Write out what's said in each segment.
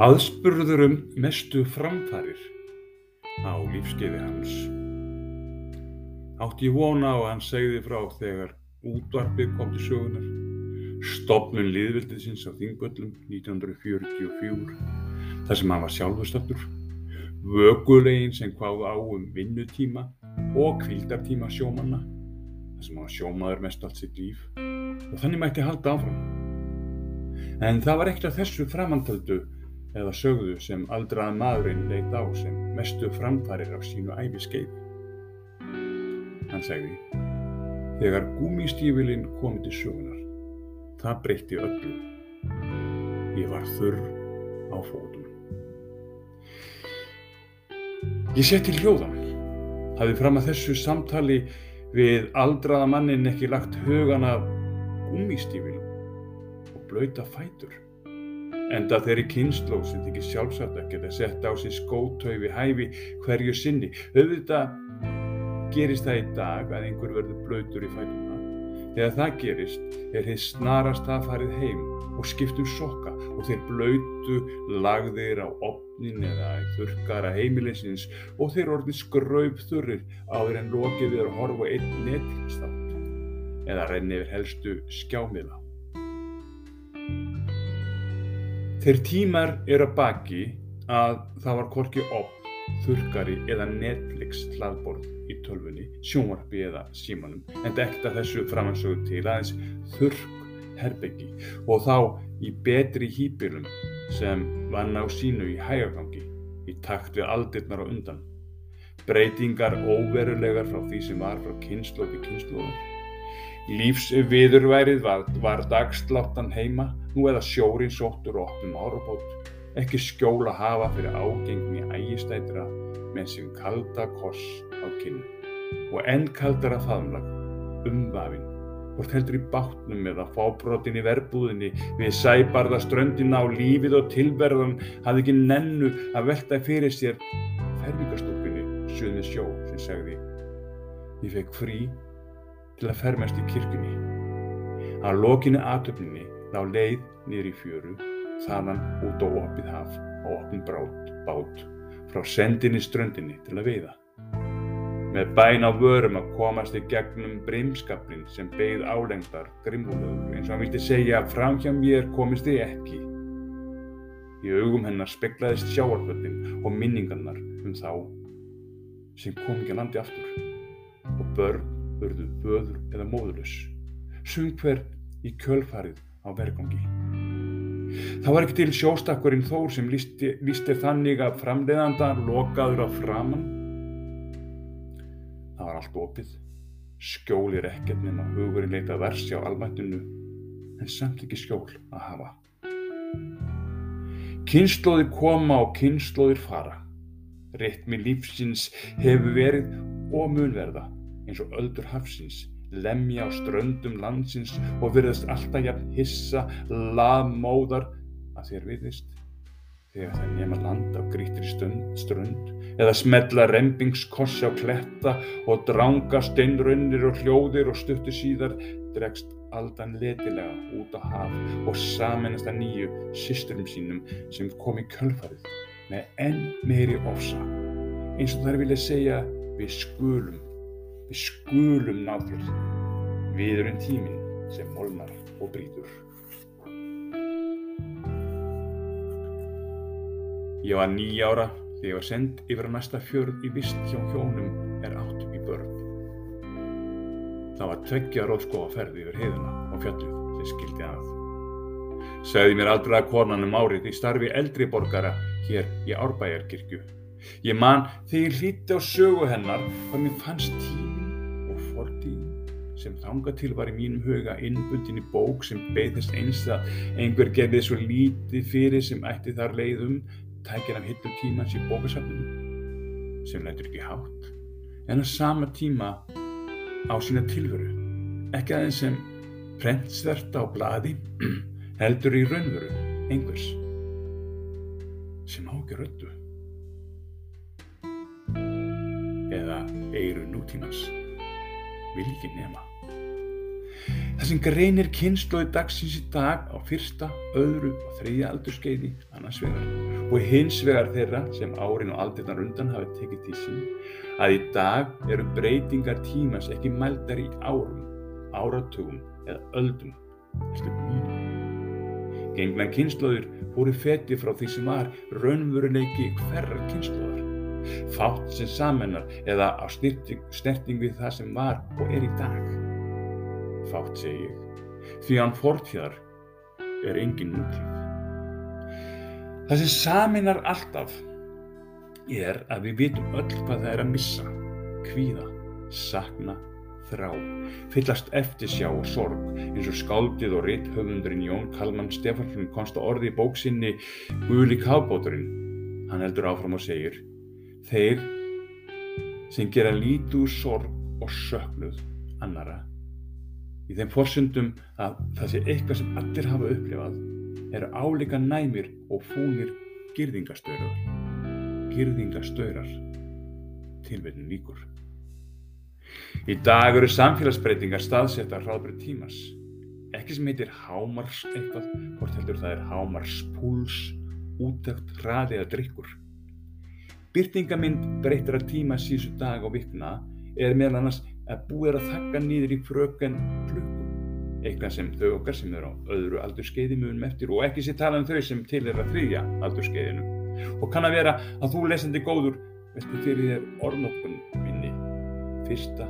Aðspurður um mestu framfarir á lífskeiði hans. Átti ég vona á að hann segði frá þegar útvarpið kom til sögunar, stopnun liðvildiðsins á Þingvöllum 1944, þar sem hann var sjálfurstattur, vökulegin sem hvaðu á um vinnutíma og kvildartíma sjómanna, þar sem hann var sjómaður mest allt sitt líf og þannig mætti halda áfram. En það var ekkert af þessu framantöldu eða sögðu sem aldraða maðurinn leit á sem mestu framfarir á sínu æfiskeið. Hann segði, þegar gúmístífilinn komið til sögunar, það breytti öllu. Ég var þurr á fótum. Ég seti hljóðan, hafði fram að þessu samtali við aldraða mannin ekki lagt hugan af gúmístífilum og blöyta fætur. Enda þeirri kynnslóð sem þykir sjálfsagt að geta sett á sig skótaufi hæfi hverju sinni. Auðvitað gerist það í dag að einhver verður blöytur í fætuna. Þegar það gerist er þeir snarast að farið heim og skiptum sokka og þeir blöytu lagðir á opnin eða þurkara heimilisins og þeir orðið skraup þurrir áður en lokið við að horfa einn nettingstátt eða renni yfir helstu skjámiða. Þeir tímar eru að baki að það var korki opn, þurkari eða Netflix hlaðborð í tölfunni, sjónvarpi eða símanum, en dekta þessu framansögu til aðeins þurk herbyggi og þá í betri hýpilum sem vann á sínu í hægagangi í takt við aldirnar og undan. Breytingar óverulegar frá því sem var frá kynnslóð til kynnslóðar. Lífsviðurværið var, var dagsláttan heima nú eða sjórin sóttur og opnum árabót, ekki skjól að hafa fyrir ágengni ægistætira með sem kalda koss á kynnu og enn kaldara faðmlag, umvafin, hvort heldur í bátnum eða fábrotin í verbúðinni við sæbarða ströndina á lífið og tilverðan hafði ekki nennu að velta fyrir sér fermingarstúkunni suðið sjó sem segði Ég fekk frí til að fermast í kirkunni. Á lokinu atöfninni ná leið í fjöru, þaðan út á opið haf og opin brát, bát frá sendinni ströndinni til að veiða. Með bæn á vörum að komast í gegnum brimskaplinn sem beigð álengdar grimúlöður eins og hann vildi segja að fram hjá mér komist þið ekki. Í augum hennar speklaðist sjáarföldin og minningarnar um þá sem kom ekki að landi aftur og börn urðu vöður eða móðurlaus, sumhver í kjölfarið á vergangi. Það var ekki til sjóstakkurinn Þór sem lísti, lísti þannig að framleiðandan lokaður á framann. Það var allt opið, skjólir ekkert nema hugurinn leita versi á almættinu, en samt ekki skjól að hafa. Kynnslóðir koma og kynnslóðir fara. Rittmi lífsins hefur verið og mun verða eins og öldur hafsins, lemja á ströndum landsins og virðast alltaf jafn hissa, laðmóðar að þér viðist þegar það nema land á grítri stund, strönd eða smetla rempingskossi á kletta og dranga steinrönnir og hljóðir og stuttu síðar dregst aldan letilega út á haf og saminast að nýju systurum sínum sem kom í kölfarið með enn meiri ofsa. Eins og þær vilja segja við skulum Við skulum ná þér. Við erum tíminn sem molnar og brýtur. Ég var nýja ára þegar ég var sendt yfir að næsta fjörð í vist hjá hjónum er átt í börn. Það var tveggja róðskofa ferði yfir heiðuna á fjallið sem skildi að. Segði mér aldrei að konan um árið í starfi eldri borgara hér í Árbæjarkirkju. Ég man þegar ég hlíti á sögu hennar hvað mér fannst tími sem þanga til var í mínum huga innbundin í bók sem beðist eins að einhver gerði svo lítið fyrir sem ætti þar leiðum tækir af hittum tímans í bókasafninu sem lætur ekki hátt. En á sama tíma á sína tilveru ekki aðeins sem prentsverta á bladi heldur í raunveru einhvers sem á ekki röndu eða eiru nútímans vil ekki nema sem greinir kynnslóði dagsins í dag á fyrsta, öðru og þriðja aldurskeiði annars vegar og hins vegar þeirra sem árin og aldirnar undan hafi tekið til sín að í dag eru breytingar tímans ekki mældar í árum, áratugum eða öldum. Gengna kynnslóður fóru feti frá því sem var raunveruleiki hverjar kynnslóðar. Fátt sem samennar eða á snerting við það sem var og er í dag. Fátt segi ég, því hann fortjar er engin nútíð. Það sem samennar alltaf er að við vitum öll hvað það er að missa, kvíða, sakna, þrá, fyllast eftirsjá og sorg eins og skáldið og rithöfundurinn Jón Kalman Stefansson konst að orði í bóksinni Guli Kábóturinn. Hann heldur áfram og segir Þeir sem gera lítu sorg og söknuð annara í þeim forsundum að það sé eitthvað sem allir hafa upplifað eru álíka næmir og fúnir girðingastörar. Girðingastörar. Tilverðin líkur. Í dag eru samfélagsbreytingar staðsettar hraðbreyt tímas. Ekki sem heitir hámars eitthvað, hvort heldur það er hámars púls, útökt, hraði eða drikkur. Byrtingamind breytir að tíma síðustu dag og vikna er meðal annars að búið er að þakka nýður í fröken klukkum. Eitthvað sem þau okkar sem eru á öðru aldurskeiði munum eftir og ekki sé tala um þau sem til er að þrýja aldurskeiðinu. Og kann að vera að þú lesandi góður velti fyrir þér orðnokkun minni fyrsta,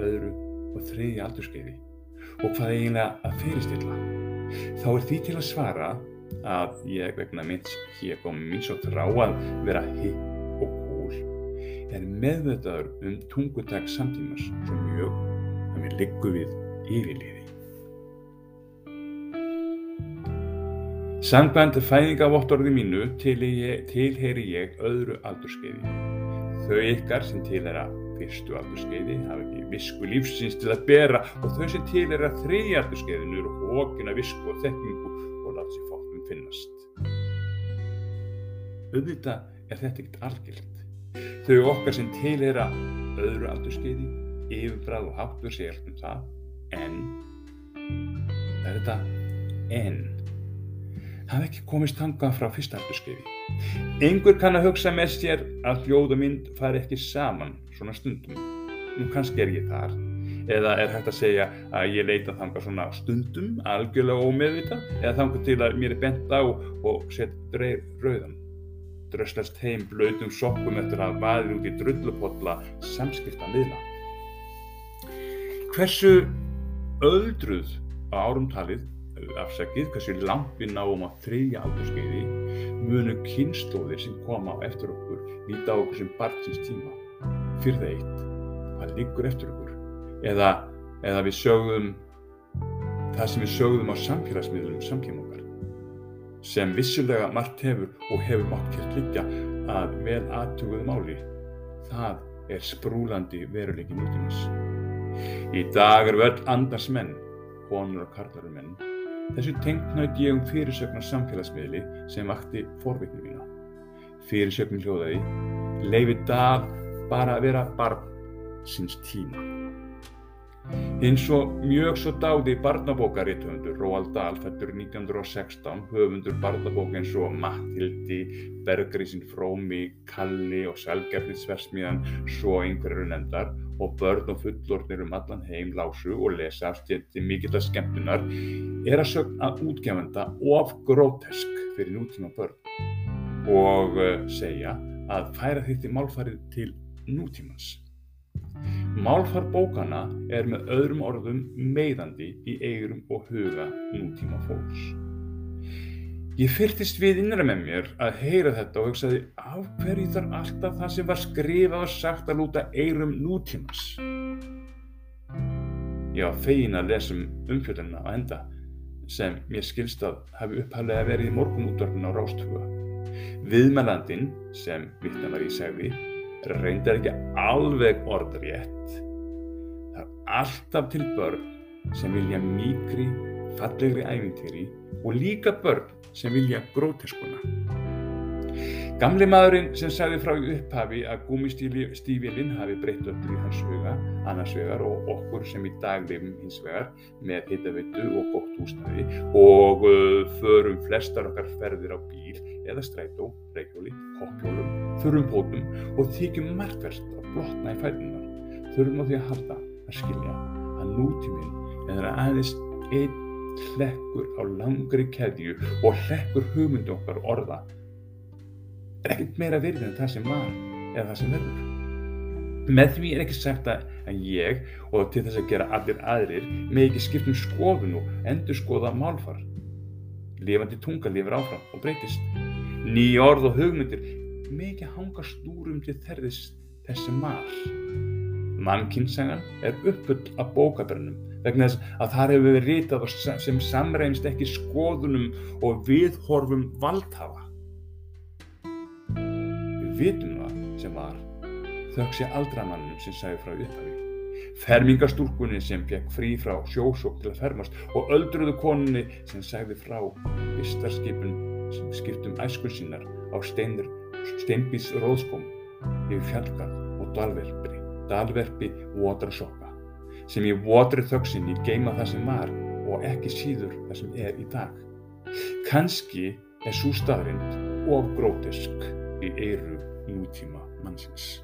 öðru og þriðja aldurskeiði og hvað eiginlega að fyrirstilla. Þá er því til að svara að ég vegna minns hér komið mín svo trá að vera og cool er meðvitaður um tungutak samtímas svo mjög að mér liggur við yfirliði. Samband fæðingavottorði mínu tilheyri ég öðru aldurskeiði. Þau ykkar sem tilheyra fyrstu aldurskeiði hafa ekki visku lífsins til að bera og þau sem tilheyra þriðja aldurskeiðinu eru hókina visku og þekkingu og láta sér fólkum finnast. Auðvitað er þetta ekkert algilt. Þau okkar sem tilheyra öðru aldurskeiði, yfirbræð og háttur allt um það, en það er þetta en hafa ekki komist tangað frá fyrsta aldurskeiði. Engur kann að hugsa með sér að hljóð og mynd fari ekki saman svona stundum. Nú kannski er ég þar. Eða er hægt að segja að ég leita þangað svona stundum, algjörlega ómeðvita, eða þangað til að mér er bent á og sett dreif rauðan. Dröslast heim blöytum sokkum eftir að vaðið út í drullupotla samskipta miðla. Hversu öldruð á árumtalið afsakið hversu langt við náum á þriðja aldurskeiði munu kynnslóðir sem koma á eftir okkur líta á okkur sem barnsins tíma? Fyrir það eitt hvað liggur eftir okkur? Eða, eða við sögðum það sem við sögðum á samfélagsmiðlum samkým okkar sem vissulega margt hefur og hefur mátt kert liggja að vel aðtuguðu máli það er sprúlandi veruleiki nútímas í dag eru öll andars menn konur og karlarum menn Þessu tengt nætt ég um fyrirsögnar samfélagsmiðli sem vakti forvitni mína. Fyrirsögnin hljóðaði, leifi dag bara að vera barn síns tíma. Eins og mjög svo dáði barnabókaríthöfundur Róald Dahl fættur 1916, höfundur barnabók eins og Mattildi, Bergrísin Frómi, Kalli og Selgerðisversmiðan svo einhverju nefndar og börn og fullornir um allan heim lásu og lesa stjætti mikill að skemmtunar er að sögna útgefenda of grótesk fyrir nútíma börn og eh, segja að færa þetta málfarið til nútímans. Málfar bókana er með öðrum orðum meiðandi í eigrum og huga nútíma fólks. Ég fyrtist við innra með mér að heyra þetta og hugsaði af hverju þarf alltaf það sem var skrifað og sagt að lúta eirum nútímas. Ég var fegin að lesa um umfjöldunna á enda sem mér skilst að hafi upphæflega verið í morgunútvarpinu á Rástfjóða. Viðmælandin sem vittna var í segði reyndar ekki alveg orðrétt. Það er alltaf til börn sem vilja mýkri, fallegri æfintýri og líka börn sem vilja gróteskuna. Gamli maðurinn sem sagði frá í upphafi að gúmistífilinn hafi breytt öllu í hans huga, annars vegar og okkur sem í dag lifum hins vegar með hittavittu og gott húsnaði og uh, förum flestar okkar ferðir á bíl eða strætó, reykjóli, hoppjólum, þurrum pótum og þykjum markverst að blotna í fætunar. Þurfum á því að halda að skilja að nútíminn er aðeins einn hlekkur á langri keðju og hlekkur hugmyndu okkar orða er ekkert meira virði en það sem var eða það sem verður. Með því er ekki sagt að ég og til þess að gera allir aðrir með ekki skiptum skoðun og endur skoða málfar. Lifandi tunga lifir áfram og breytist. Nýja orð og hugmyndir ekki hanga stúrum til þerðis þessi mar. Mannkynnsengan er uppfull af bókabrennum vegna þess að þar hefur við ritað sem samreynst ekki skoðunum og viðhorfum valdhafa. Við vitum það sem var þökk sé aldramannum sem sagði frá upphafi. Fermingastúrkunni sem fekk frí frá sjósók til að fermast og öldruðu konunni sem sagði frá vistarskipun sem skiptum æskun sínar á steinbís róðskom yfir fjallgarð og dalverpi, dalverpi votrasokka sem í votri þöksinni geima það sem var og ekki síður það sem er í dag. Kanski er svo staðrind of grótisk í eiru nútíma mannsins.